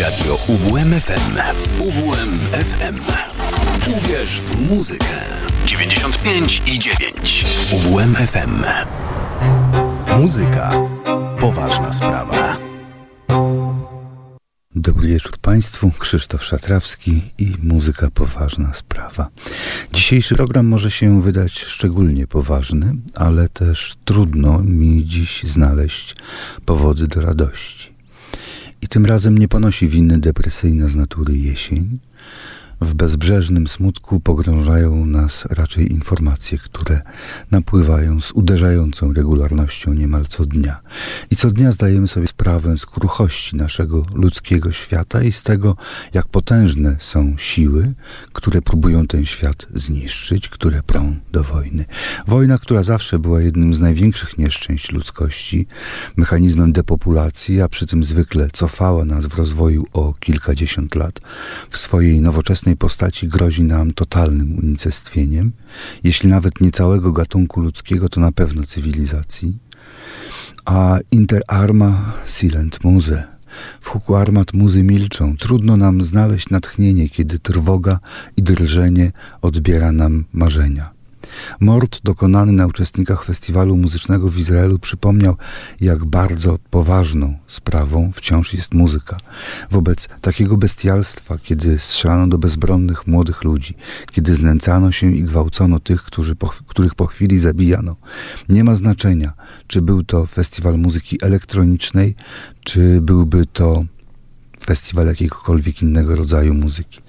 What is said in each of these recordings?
Radio UWMFM. UWMFM. Uwierz w muzykę. 95 i 9. UWMFM. Muzyka. Poważna sprawa. Dobry wieczór Państwu, Krzysztof Szatrawski i muzyka poważna sprawa. Dzisiejszy program może się wydać szczególnie poważny, ale też trudno mi dziś znaleźć powody do radości. I tym razem nie ponosi winy depresyjna z natury jesień, w bezbrzeżnym smutku pogrążają nas raczej informacje, które napływają z uderzającą regularnością niemal co dnia. I co dnia zdajemy sobie sprawę z kruchości naszego ludzkiego świata i z tego, jak potężne są siły, które próbują ten świat zniszczyć, które prą do wojny. Wojna, która zawsze była jednym z największych nieszczęść ludzkości, mechanizmem depopulacji, a przy tym zwykle cofała nas w rozwoju o kilkadziesiąt lat w swojej nowoczesnej postaci grozi nam totalnym unicestwieniem, jeśli nawet nie całego gatunku ludzkiego, to na pewno cywilizacji. A inter arma silent muse. W huku armat muzy milczą. Trudno nam znaleźć natchnienie, kiedy trwoga i drżenie odbiera nam marzenia. Mord dokonany na uczestnikach festiwalu muzycznego w Izraelu przypomniał, jak bardzo poważną sprawą wciąż jest muzyka. Wobec takiego bestialstwa, kiedy strzelano do bezbronnych młodych ludzi, kiedy znęcano się i gwałcono tych, którzy po, których po chwili zabijano, nie ma znaczenia, czy był to festiwal muzyki elektronicznej, czy byłby to festiwal jakiegokolwiek innego rodzaju muzyki.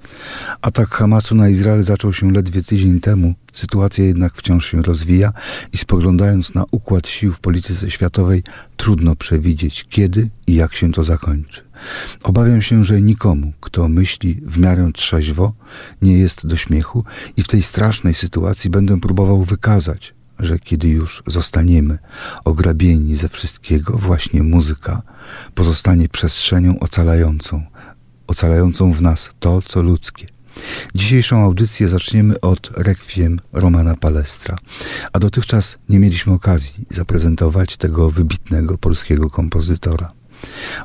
Atak Hamasu na Izrael zaczął się ledwie tydzień temu, sytuacja jednak wciąż się rozwija i spoglądając na układ sił w polityce światowej, trudno przewidzieć, kiedy i jak się to zakończy. Obawiam się, że nikomu, kto myśli w miarę trzeźwo, nie jest do śmiechu i w tej strasznej sytuacji będę próbował wykazać, że kiedy już zostaniemy ograbieni ze wszystkiego, właśnie muzyka pozostanie przestrzenią ocalającą, ocalającą w nas to, co ludzkie. Dzisiejszą audycję zaczniemy od rekwiem Romana Palestra, a dotychczas nie mieliśmy okazji zaprezentować tego wybitnego polskiego kompozytora.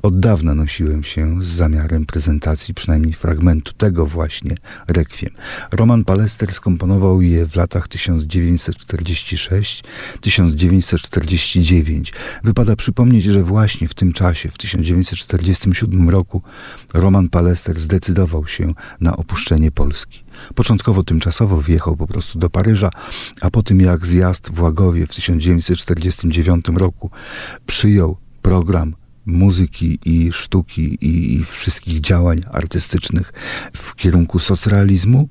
Od dawna nosiłem się z zamiarem prezentacji przynajmniej fragmentu tego właśnie rekwiem. Roman Palester skomponował je w latach 1946-1949. Wypada przypomnieć, że właśnie w tym czasie, w 1947 roku, Roman Palester zdecydował się na opuszczenie Polski. Początkowo tymczasowo wjechał po prostu do Paryża, a po tym jak zjazd w Łagowie w 1949 roku przyjął program muzyki i sztuki i, i wszystkich działań artystycznych w kierunku socrealizmu,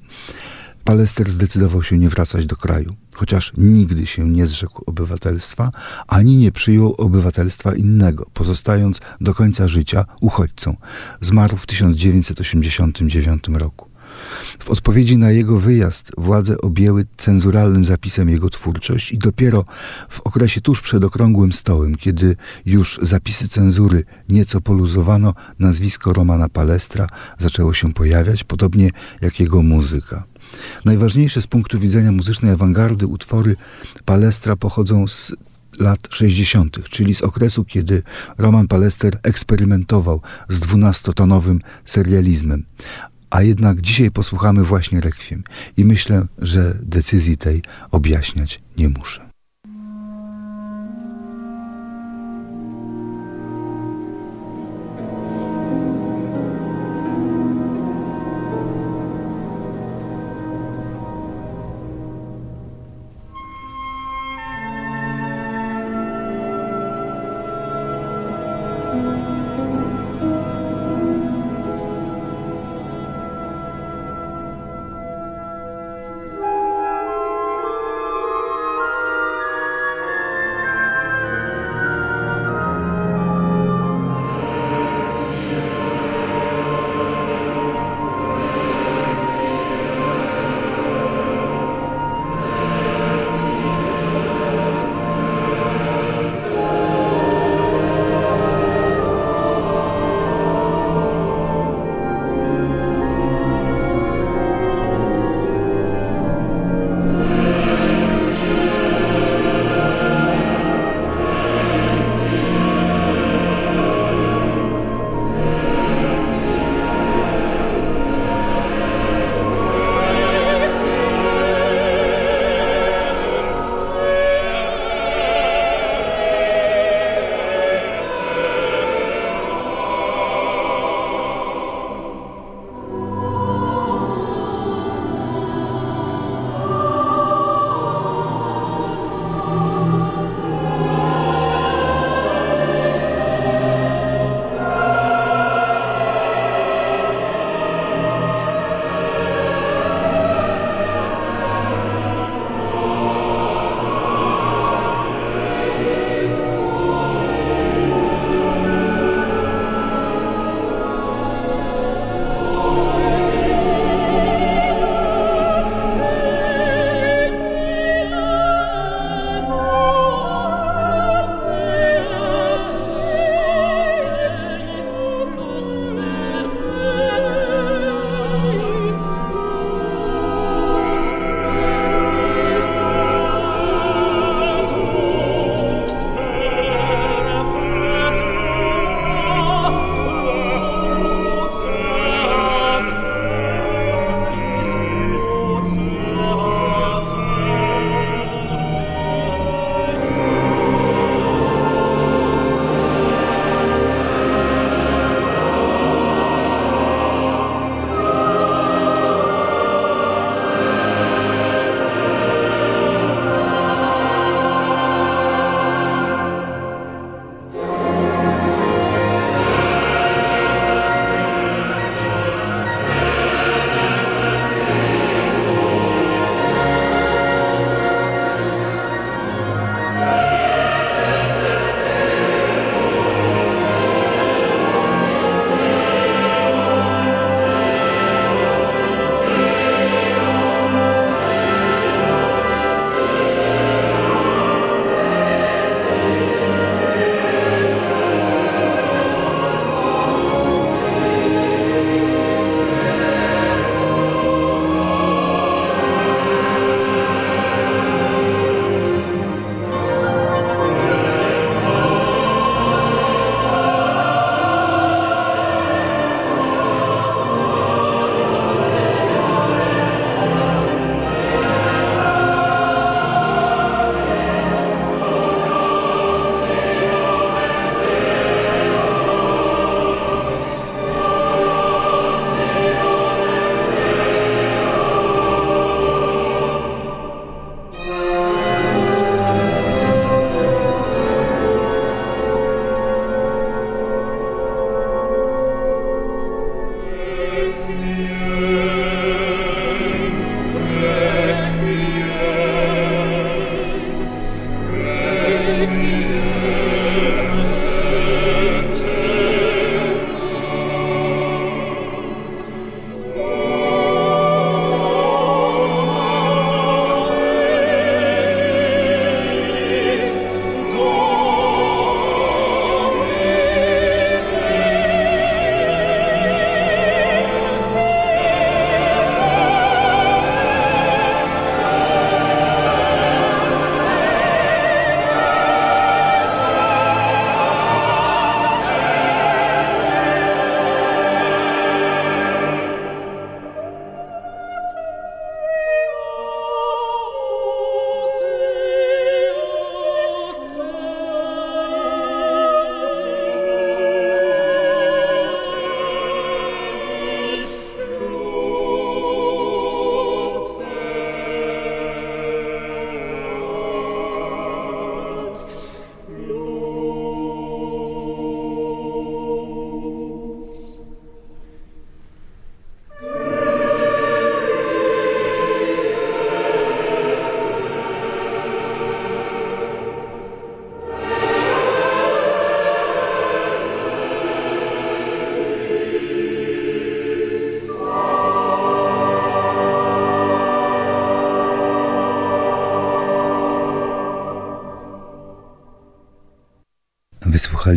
Palester zdecydował się nie wracać do kraju, chociaż nigdy się nie zrzekł obywatelstwa, ani nie przyjął obywatelstwa innego, pozostając do końca życia uchodźcą. Zmarł w 1989 roku. W odpowiedzi na jego wyjazd władze objęły cenzuralnym zapisem jego twórczość i dopiero w okresie tuż przed okrągłym stołem, kiedy już zapisy cenzury nieco poluzowano, nazwisko Romana Palestra zaczęło się pojawiać, podobnie jak jego muzyka. Najważniejsze z punktu widzenia muzycznej awangardy utwory Palestra pochodzą z lat 60., czyli z okresu, kiedy Roman Palester eksperymentował z dwunastotonowym serializmem. A jednak dzisiaj posłuchamy właśnie rekwiem i myślę, że decyzji tej objaśniać nie muszę.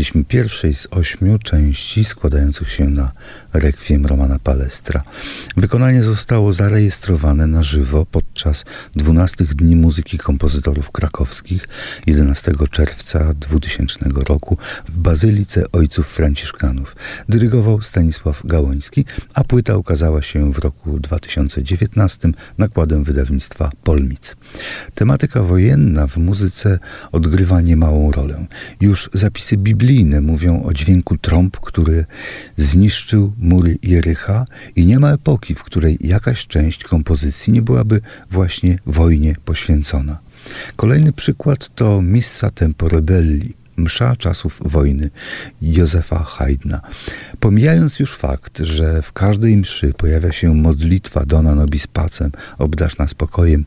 Wysłuchaliśmy pierwszej z ośmiu części składających się na rekwiem Romana Palestra. Wykonanie zostało zarejestrowane na żywo podczas 12 Dni Muzyki Kompozytorów Krakowskich 11 czerwca 2000 roku w Bazylice Ojców Franciszkanów. Dyrygował Stanisław Gałoński, a płyta ukazała się w roku 2019 nakładem wydawnictwa Polmic. Tematyka wojenna w muzyce odgrywa niemałą rolę. Już zapisy biblijne mówią o dźwięku trąb, który zniszczył mury Jericha i nie ma epoki, w której jakaś część kompozycji nie byłaby właśnie wojnie poświęcona. Kolejny przykład to Missa Tempore Belli, msza czasów wojny Józefa Haydna. Pomijając już fakt, że w każdej mszy pojawia się modlitwa Dona Nobis Pacem, obdasz nas spokojem,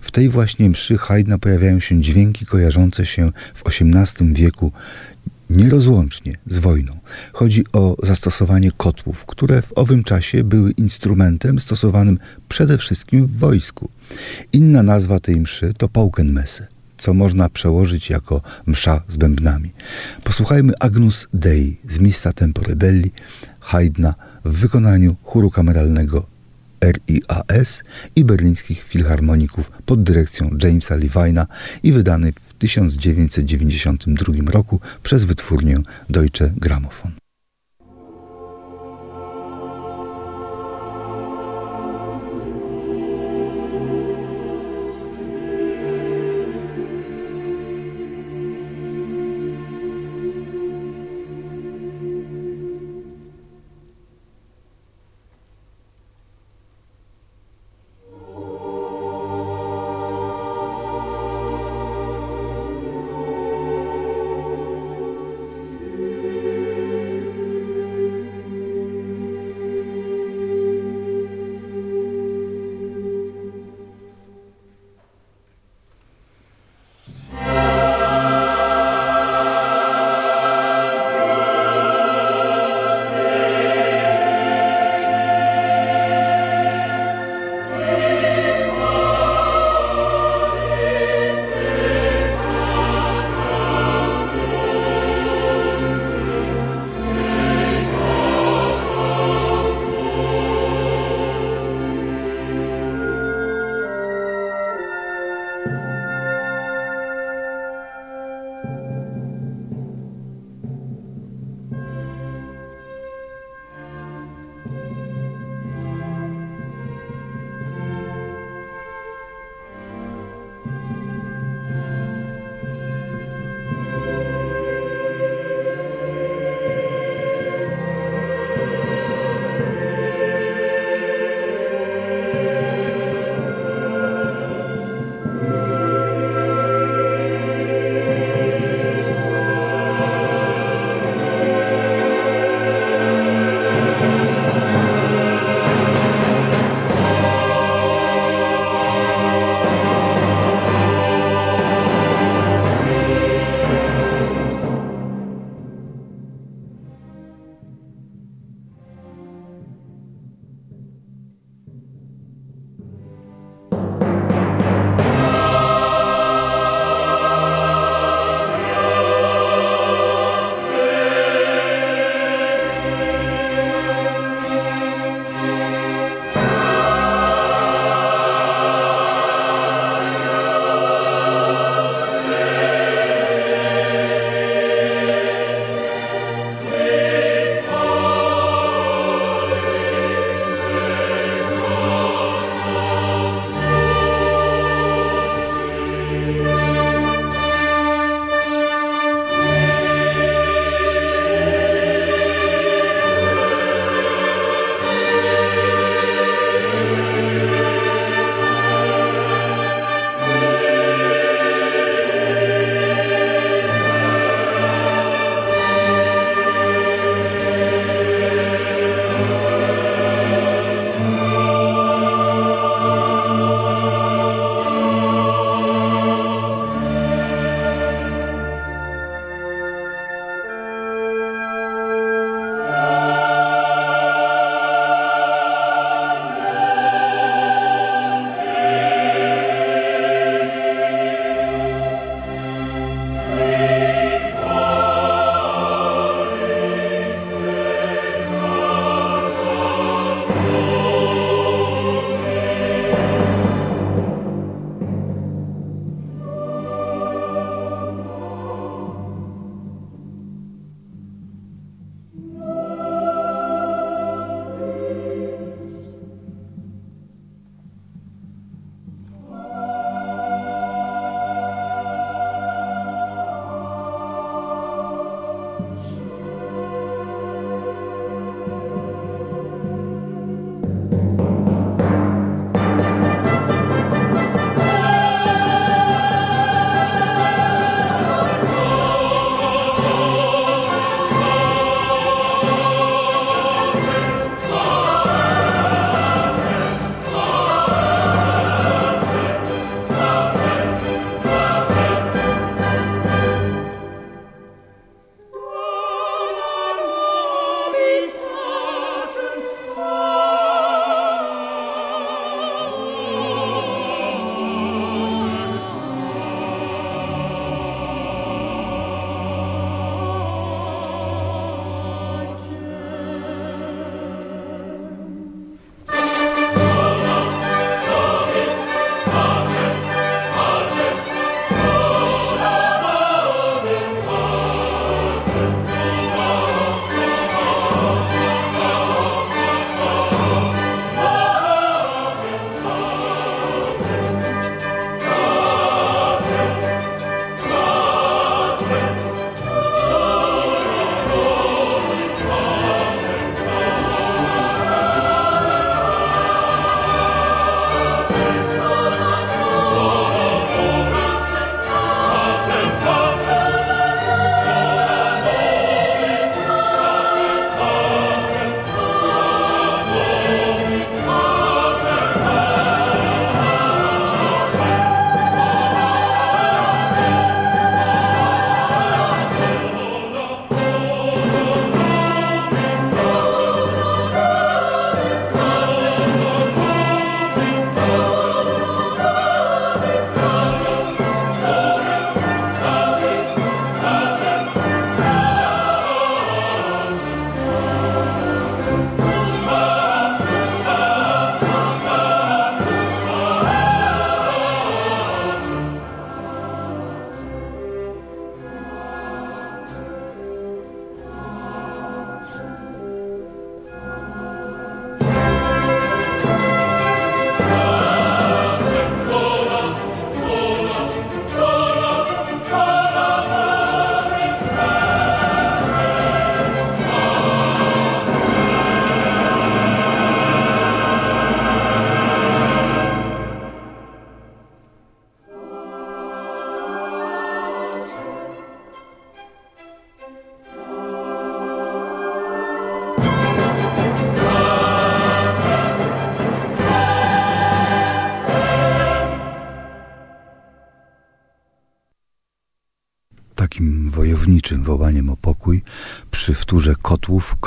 w tej właśnie mszy Haydna pojawiają się dźwięki kojarzące się w XVIII wieku nierozłącznie z wojną. Chodzi o zastosowanie kotłów, które w owym czasie były instrumentem stosowanym przede wszystkim w wojsku. Inna nazwa tej mszy to Paukenmesse, co można przełożyć jako msza z bębnami. Posłuchajmy Agnus Dei z Missa Tempore Belli Haydna w wykonaniu chóru kameralnego RIAS i berlińskich filharmoników pod dyrekcją Jamesa Levina i wydany w 1992 roku przez wytwórnię Deutsche Grammophon.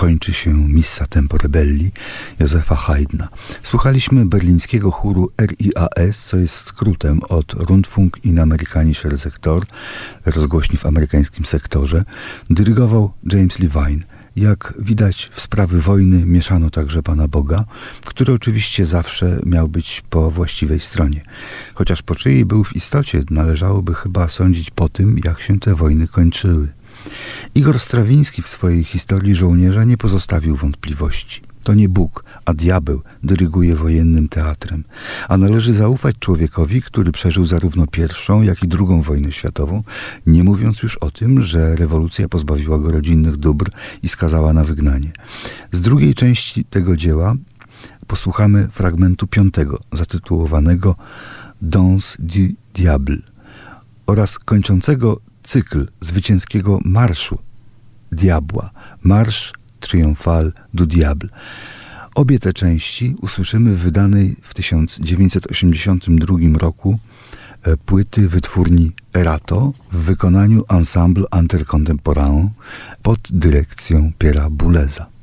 Kończy się Missa Tempo Rebelli Józefa Haydna. Słuchaliśmy berlińskiego chóru RIAS, co jest skrótem od Rundfunk in Amerikanischer Sektor, rozgłośni w amerykańskim sektorze. Dyrygował James Levine. Jak widać, w sprawy wojny mieszano także Pana Boga, który oczywiście zawsze miał być po właściwej stronie. Chociaż po czyjej był w istocie, należałoby chyba sądzić po tym, jak się te wojny kończyły. Igor Strawiński w swojej historii żołnierza nie pozostawił wątpliwości. To nie Bóg, a diabeł dyryguje wojennym teatrem, a należy zaufać człowiekowi, który przeżył zarówno pierwszą, jak i drugą wojnę światową, nie mówiąc już o tym, że rewolucja pozbawiła go rodzinnych dóbr i skazała na wygnanie. Z drugiej części tego dzieła posłuchamy fragmentu piątego, zatytułowanego Dans du Diable oraz kończącego cykl zwycięskiego marszu Diabła, marsz triomphal du Diable. Obie te części usłyszymy w wydanej w 1982 roku e, płyty wytwórni Erato w wykonaniu Ensemble Intercontemporain pod dyrekcją Piera Buleza.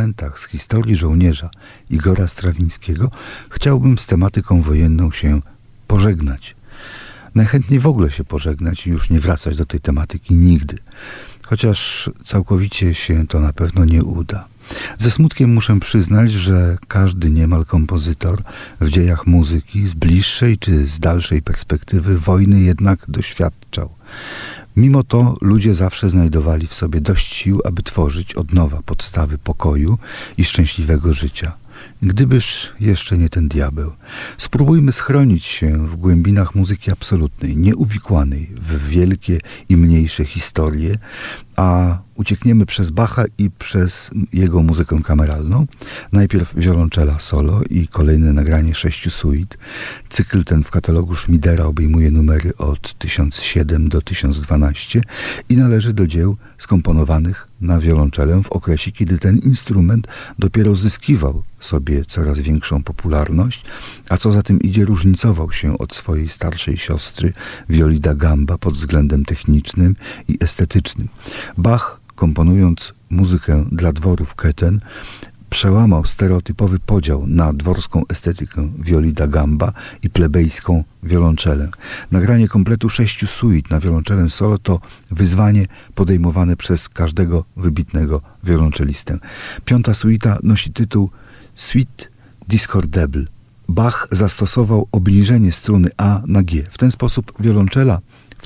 Fragmentach z historii żołnierza Igora Strawińskiego chciałbym z tematyką wojenną się pożegnać. Najchętniej w ogóle się pożegnać i już nie wracać do tej tematyki nigdy. Chociaż całkowicie się to na pewno nie uda. Ze smutkiem muszę przyznać, że każdy niemal kompozytor w dziejach muzyki z bliższej czy z dalszej perspektywy wojny jednak doświadczał. Mimo to ludzie zawsze znajdowali w sobie dość sił, aby tworzyć od nowa podstawy pokoju i szczęśliwego życia. Gdybyż jeszcze nie ten diabeł. Spróbujmy schronić się w głębinach muzyki absolutnej, nieuwikłanej w wielkie i mniejsze historie, a uciekniemy przez Bacha i przez jego muzykę kameralną. Najpierw wiolonczela solo i kolejne nagranie sześciu suit. Cykl ten w katalogu Schmidera obejmuje numery od 1007 do 1012 i należy do dzieł skomponowanych na wiolonczelę w okresie, kiedy ten instrument dopiero zyskiwał sobie coraz większą popularność, a co za tym idzie różnicował się od swojej starszej siostry Violi da Gamba pod względem technicznym i estetycznym. Bach, komponując muzykę dla dworów Keten, przełamał stereotypowy podział na dworską estetykę violi da gamba i plebejską wiolonczelę. Nagranie kompletu sześciu suit na wiolonczelę solo to wyzwanie podejmowane przez każdego wybitnego wiolonczelistę. Piąta suita nosi tytuł Suite Discordable. Bach zastosował obniżenie struny A na G. W ten sposób wiolonczela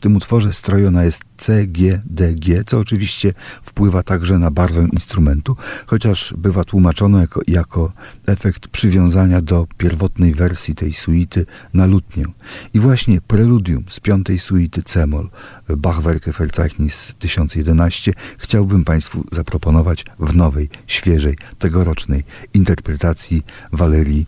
tym utworze strojona jest C, G, D, G, co oczywiście wpływa także na barwę instrumentu, chociaż bywa tłumaczone jako, jako efekt przywiązania do pierwotnej wersji tej suity na lutnię. I właśnie preludium z piątej suity C-moll Bachwerke Verzeichnis 1011 chciałbym Państwu zaproponować w nowej, świeżej, tegorocznej interpretacji Walerii.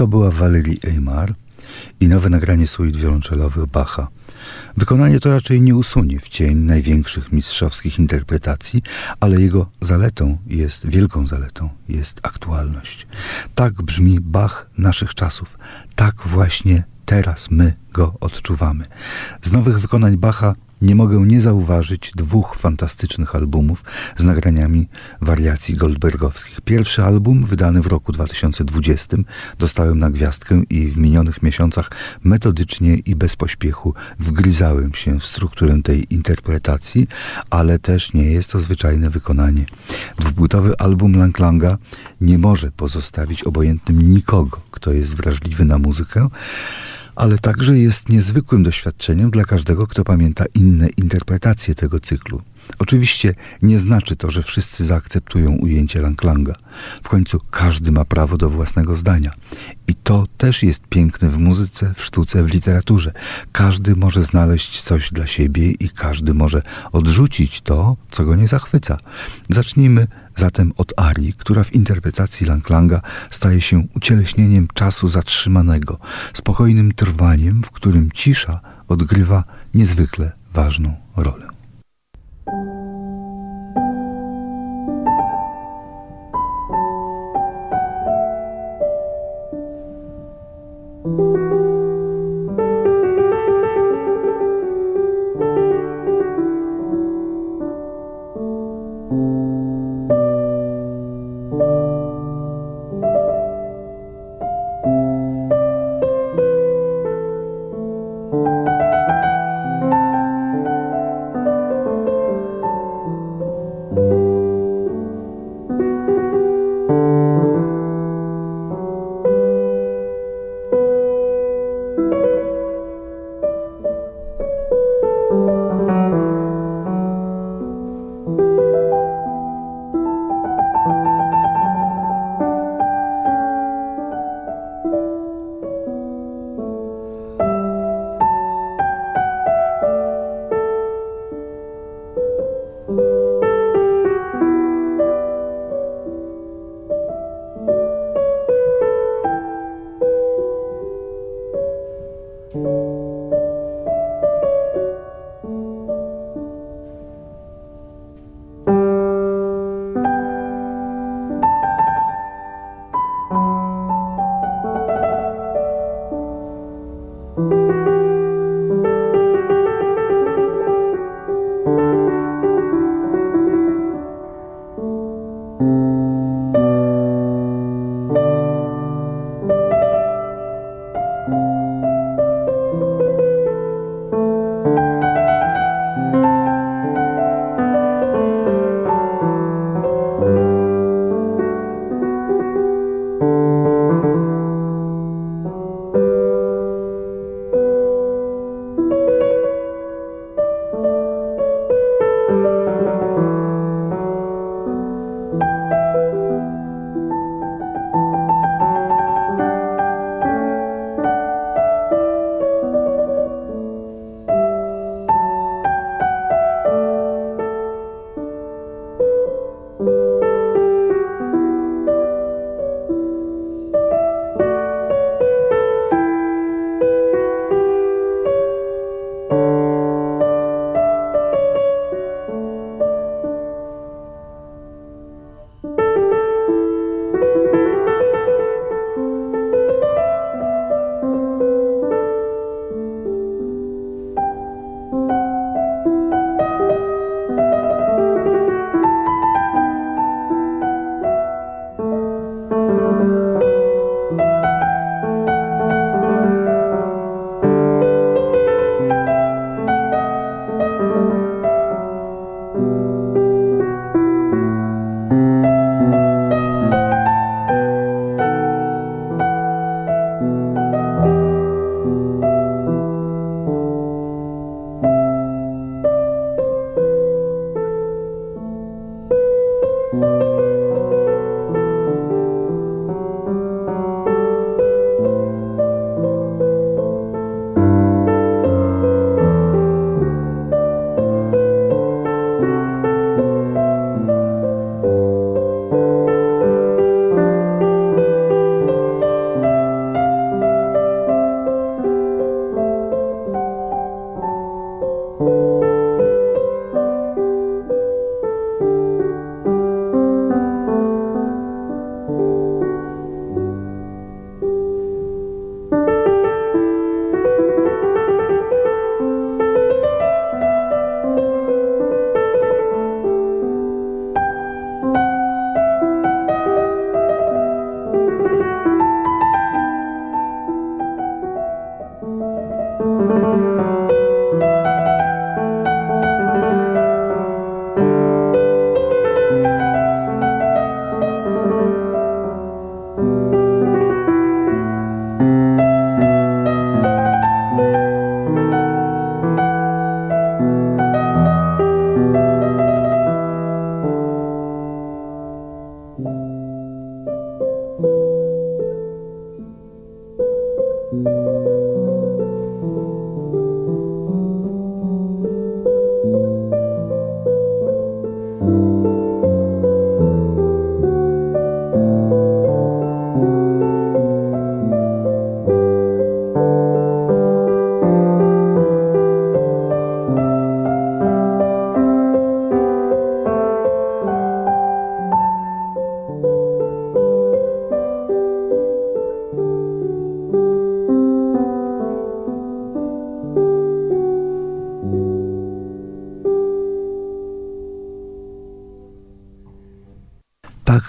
To była Valerie Aymar i nowe nagranie suit wiolonczelowych Bacha. Wykonanie to raczej nie usunie w cień największych mistrzowskich interpretacji, ale jego zaletą jest, wielką zaletą jest aktualność. Tak brzmi Bach naszych czasów. Tak właśnie teraz my go odczuwamy. Z nowych wykonań Bacha nie mogę nie zauważyć dwóch fantastycznych albumów z nagraniami wariacji goldbergowskich. Pierwszy album, wydany w roku 2020, dostałem na gwiazdkę i w minionych miesiącach metodycznie i bez pośpiechu wgryzałem się w strukturę tej interpretacji, ale też nie jest to zwyczajne wykonanie. Dwupłytowy album Lang Langa nie może pozostawić obojętnym nikogo, kto jest wrażliwy na muzykę, ale także jest niezwykłym doświadczeniem dla każdego, kto pamięta inne interpretacje tego cyklu. Oczywiście nie znaczy to, że wszyscy zaakceptują ujęcie Langlanga. W końcu każdy ma prawo do własnego zdania. I to też jest piękne w muzyce, w sztuce, w literaturze. Każdy może znaleźć coś dla siebie i każdy może odrzucić to, co go nie zachwyca. Zacznijmy zatem od arii, która w interpretacji Langlanga staje się ucieleśnieniem czasu zatrzymanego, spokojnym trwaniem, w którym cisza odgrywa niezwykle ważną rolę.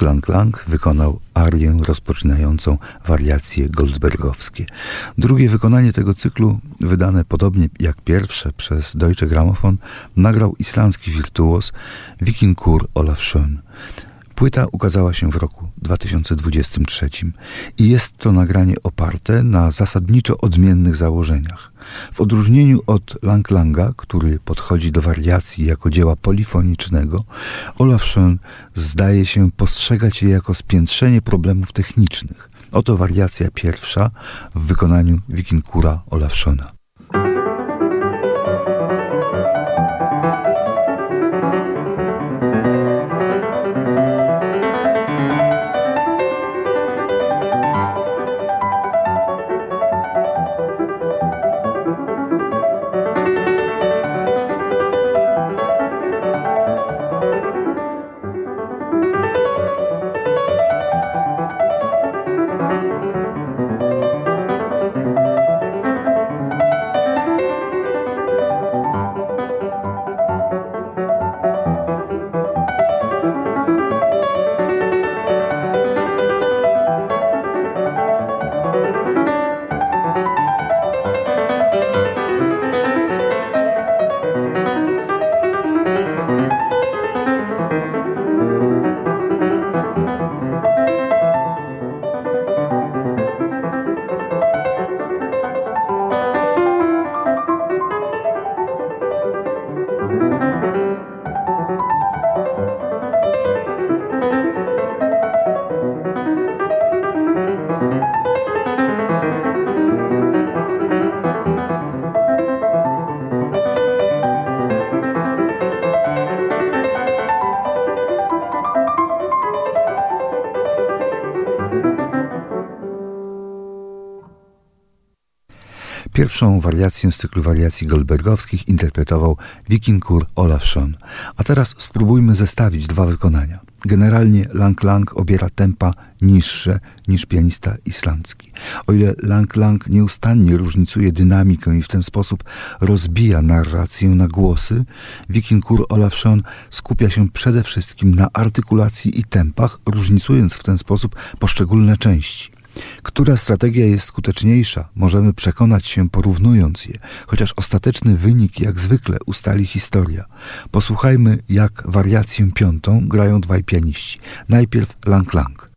Lang Lang wykonał arię rozpoczynającą wariacje goldbergowskie. Drugie wykonanie tego cyklu, wydane podobnie jak pierwsze przez Deutsche Grammophon, nagrał islandzki wirtuos Vikingur Olaf Schön. Płyta ukazała się w roku 2023 i jest to nagranie oparte na zasadniczo odmiennych założeniach. W odróżnieniu od Lang Langa, który podchodzi do wariacji jako dzieła polifonicznego, Olaf Schön zdaje się postrzegać je jako spiętrzenie problemów technicznych. Oto wariacja pierwsza w wykonaniu Wikingura Olaf Schöna. Pierwszą wariację z cyklu wariacji goldbergowskich interpretował wikingur Olaf Schön. A teraz spróbujmy zestawić dwa wykonania. Generalnie Lang Lang obiera tempa niższe niż pianista islandzki. O ile Lang Lang nieustannie różnicuje dynamikę i w ten sposób rozbija narrację na głosy, wikingur Olaf Schön skupia się przede wszystkim na artykulacji i tempach, różnicując w ten sposób poszczególne części. Która strategia jest skuteczniejsza, możemy przekonać się porównując je, chociaż ostateczny wynik jak zwykle ustali historia. Posłuchajmy, jak wariację piątą grają dwaj pianiści. Najpierw Lang Lang.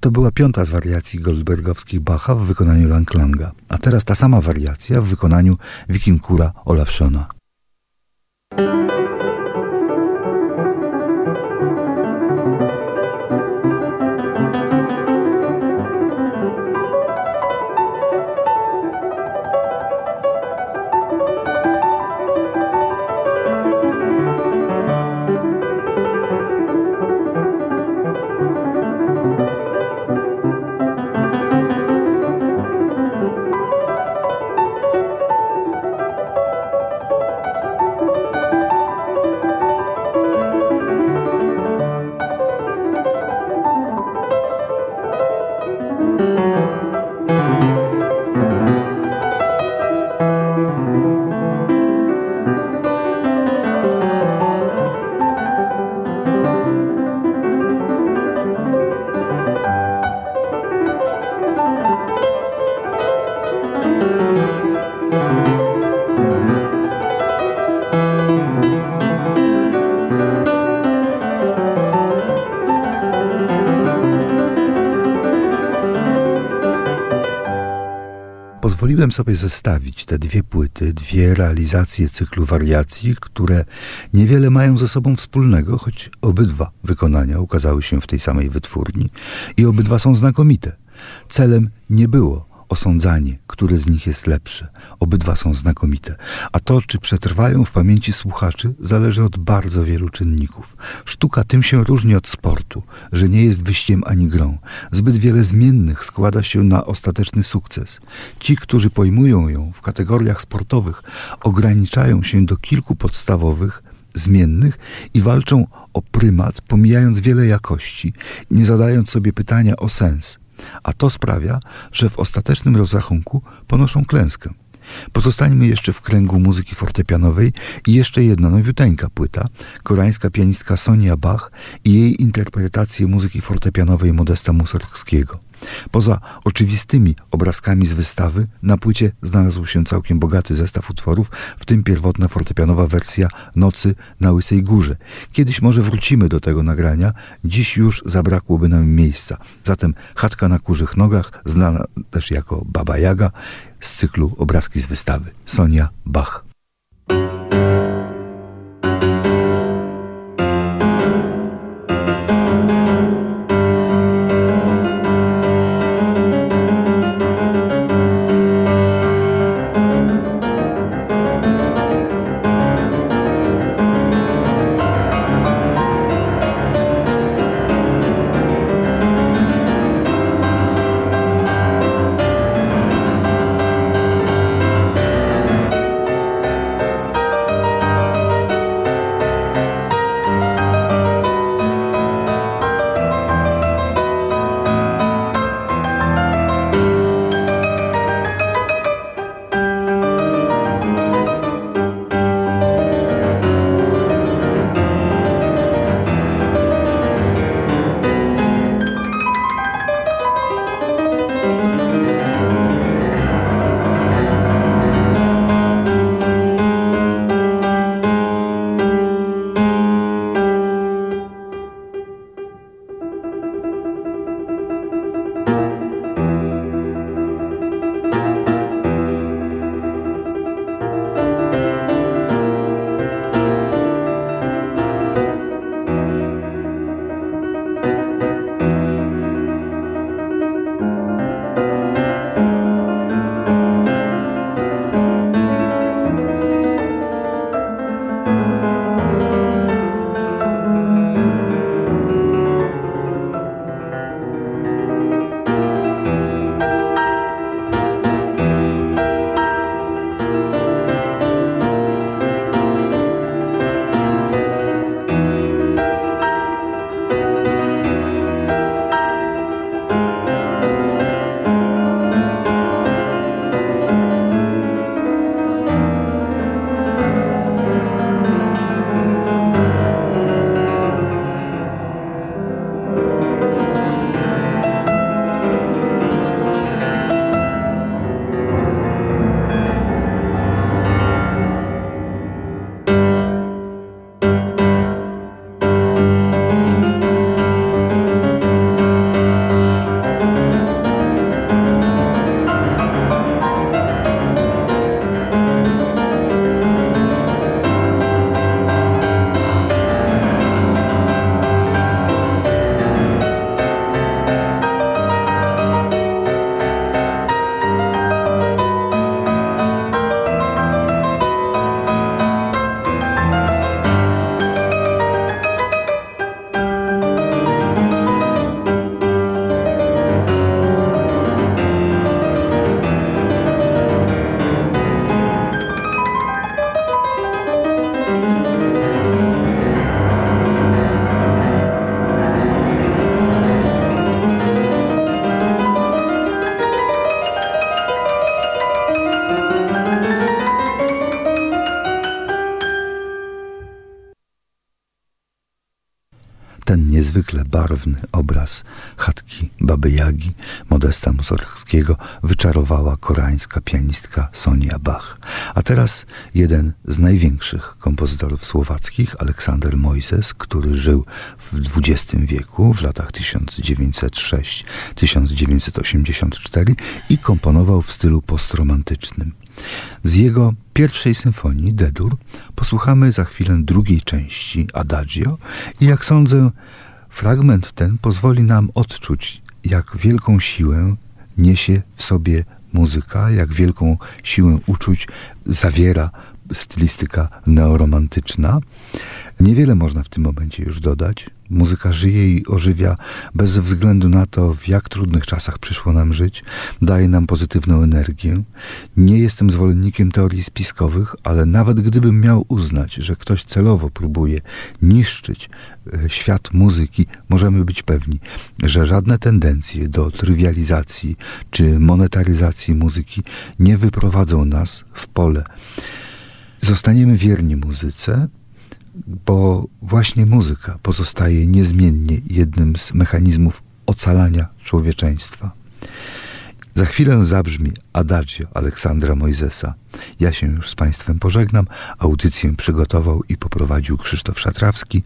To była piąta z wariacji goldbergowskich Bacha w wykonaniu Langlanga, a teraz ta sama wariacja w wykonaniu Wikinkura Olafsona. Pozwoliłem sobie zestawić te dwie płyty, dwie realizacje cyklu wariacji, które niewiele mają ze sobą wspólnego, choć obydwa wykonania ukazały się w tej samej wytwórni i obydwa są znakomite. Celem nie było osądzanie, który z nich jest lepszy. Obydwa są znakomite, a to, czy przetrwają w pamięci słuchaczy, zależy od bardzo wielu czynników. Sztuka tym się różni od sportu, że nie jest wyściem ani grą. Zbyt wiele zmiennych składa się na ostateczny sukces. Ci, którzy pojmują ją w kategoriach sportowych, ograniczają się do kilku podstawowych, zmiennych i walczą o prymat, pomijając wiele jakości, nie zadając sobie pytania o sens a to sprawia, że w ostatecznym rozrachunku ponoszą klęskę. Pozostańmy jeszcze w kręgu muzyki fortepianowej i jeszcze jedna nowiuteńka płyta, koreańska pianistka Sonia Bach i jej interpretację muzyki fortepianowej Modesta Mussorgskiego. Poza oczywistymi obrazkami z wystawy, na płycie znalazł się całkiem bogaty zestaw utworów, w tym pierwotna fortepianowa wersja Nocy na Łysej Górze. Kiedyś może wrócimy do tego nagrania, dziś już zabrakłoby nam miejsca. Zatem chatka na kurzych nogach, znana też jako Baba Jaga, z cyklu obrazki z wystawy. Sonia Bach. Niezwykle barwny obraz chatki Baby Jagi Modesta Mussorgskiego wyczarowała koreańska pianistka Sonia Bach. A teraz jeden z największych kompozytorów słowackich, Aleksander Mojzes, który żył w XX wieku, w latach 1906-1984 i komponował w stylu postromantycznym. Z jego pierwszej symfonii, D-dur, posłuchamy za chwilę drugiej części, Adagio, i jak sądzę, fragment ten pozwoli nam odczuć, jak wielką siłę niesie w sobie muzyka, jak wielką siłę uczuć zawiera stylistyka neoromantyczna. Niewiele można w tym momencie już dodać. Muzyka żyje i ożywia bez względu na to, w jak trudnych czasach przyszło nam żyć. Daje nam pozytywną energię. Nie jestem zwolennikiem teorii spiskowych, ale nawet gdybym miał uznać, że ktoś celowo próbuje niszczyć e, świat muzyki, możemy być pewni, że żadne tendencje do trywializacji czy monetaryzacji muzyki nie wyprowadzą nas w pole Zostaniemy wierni muzyce, bo właśnie muzyka pozostaje niezmiennie jednym z mechanizmów ocalania człowieczeństwa. Za chwilę zabrzmi Adagio Aleksandra Mojzesa. Ja się już z Państwem pożegnam. Audycję przygotował i poprowadził Krzysztof Szatrawski,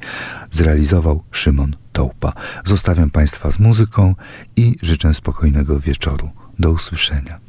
zrealizował Szymon Tołpa. Zostawiam Państwa z muzyką i życzę spokojnego wieczoru. Do usłyszenia.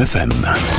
UWMFM.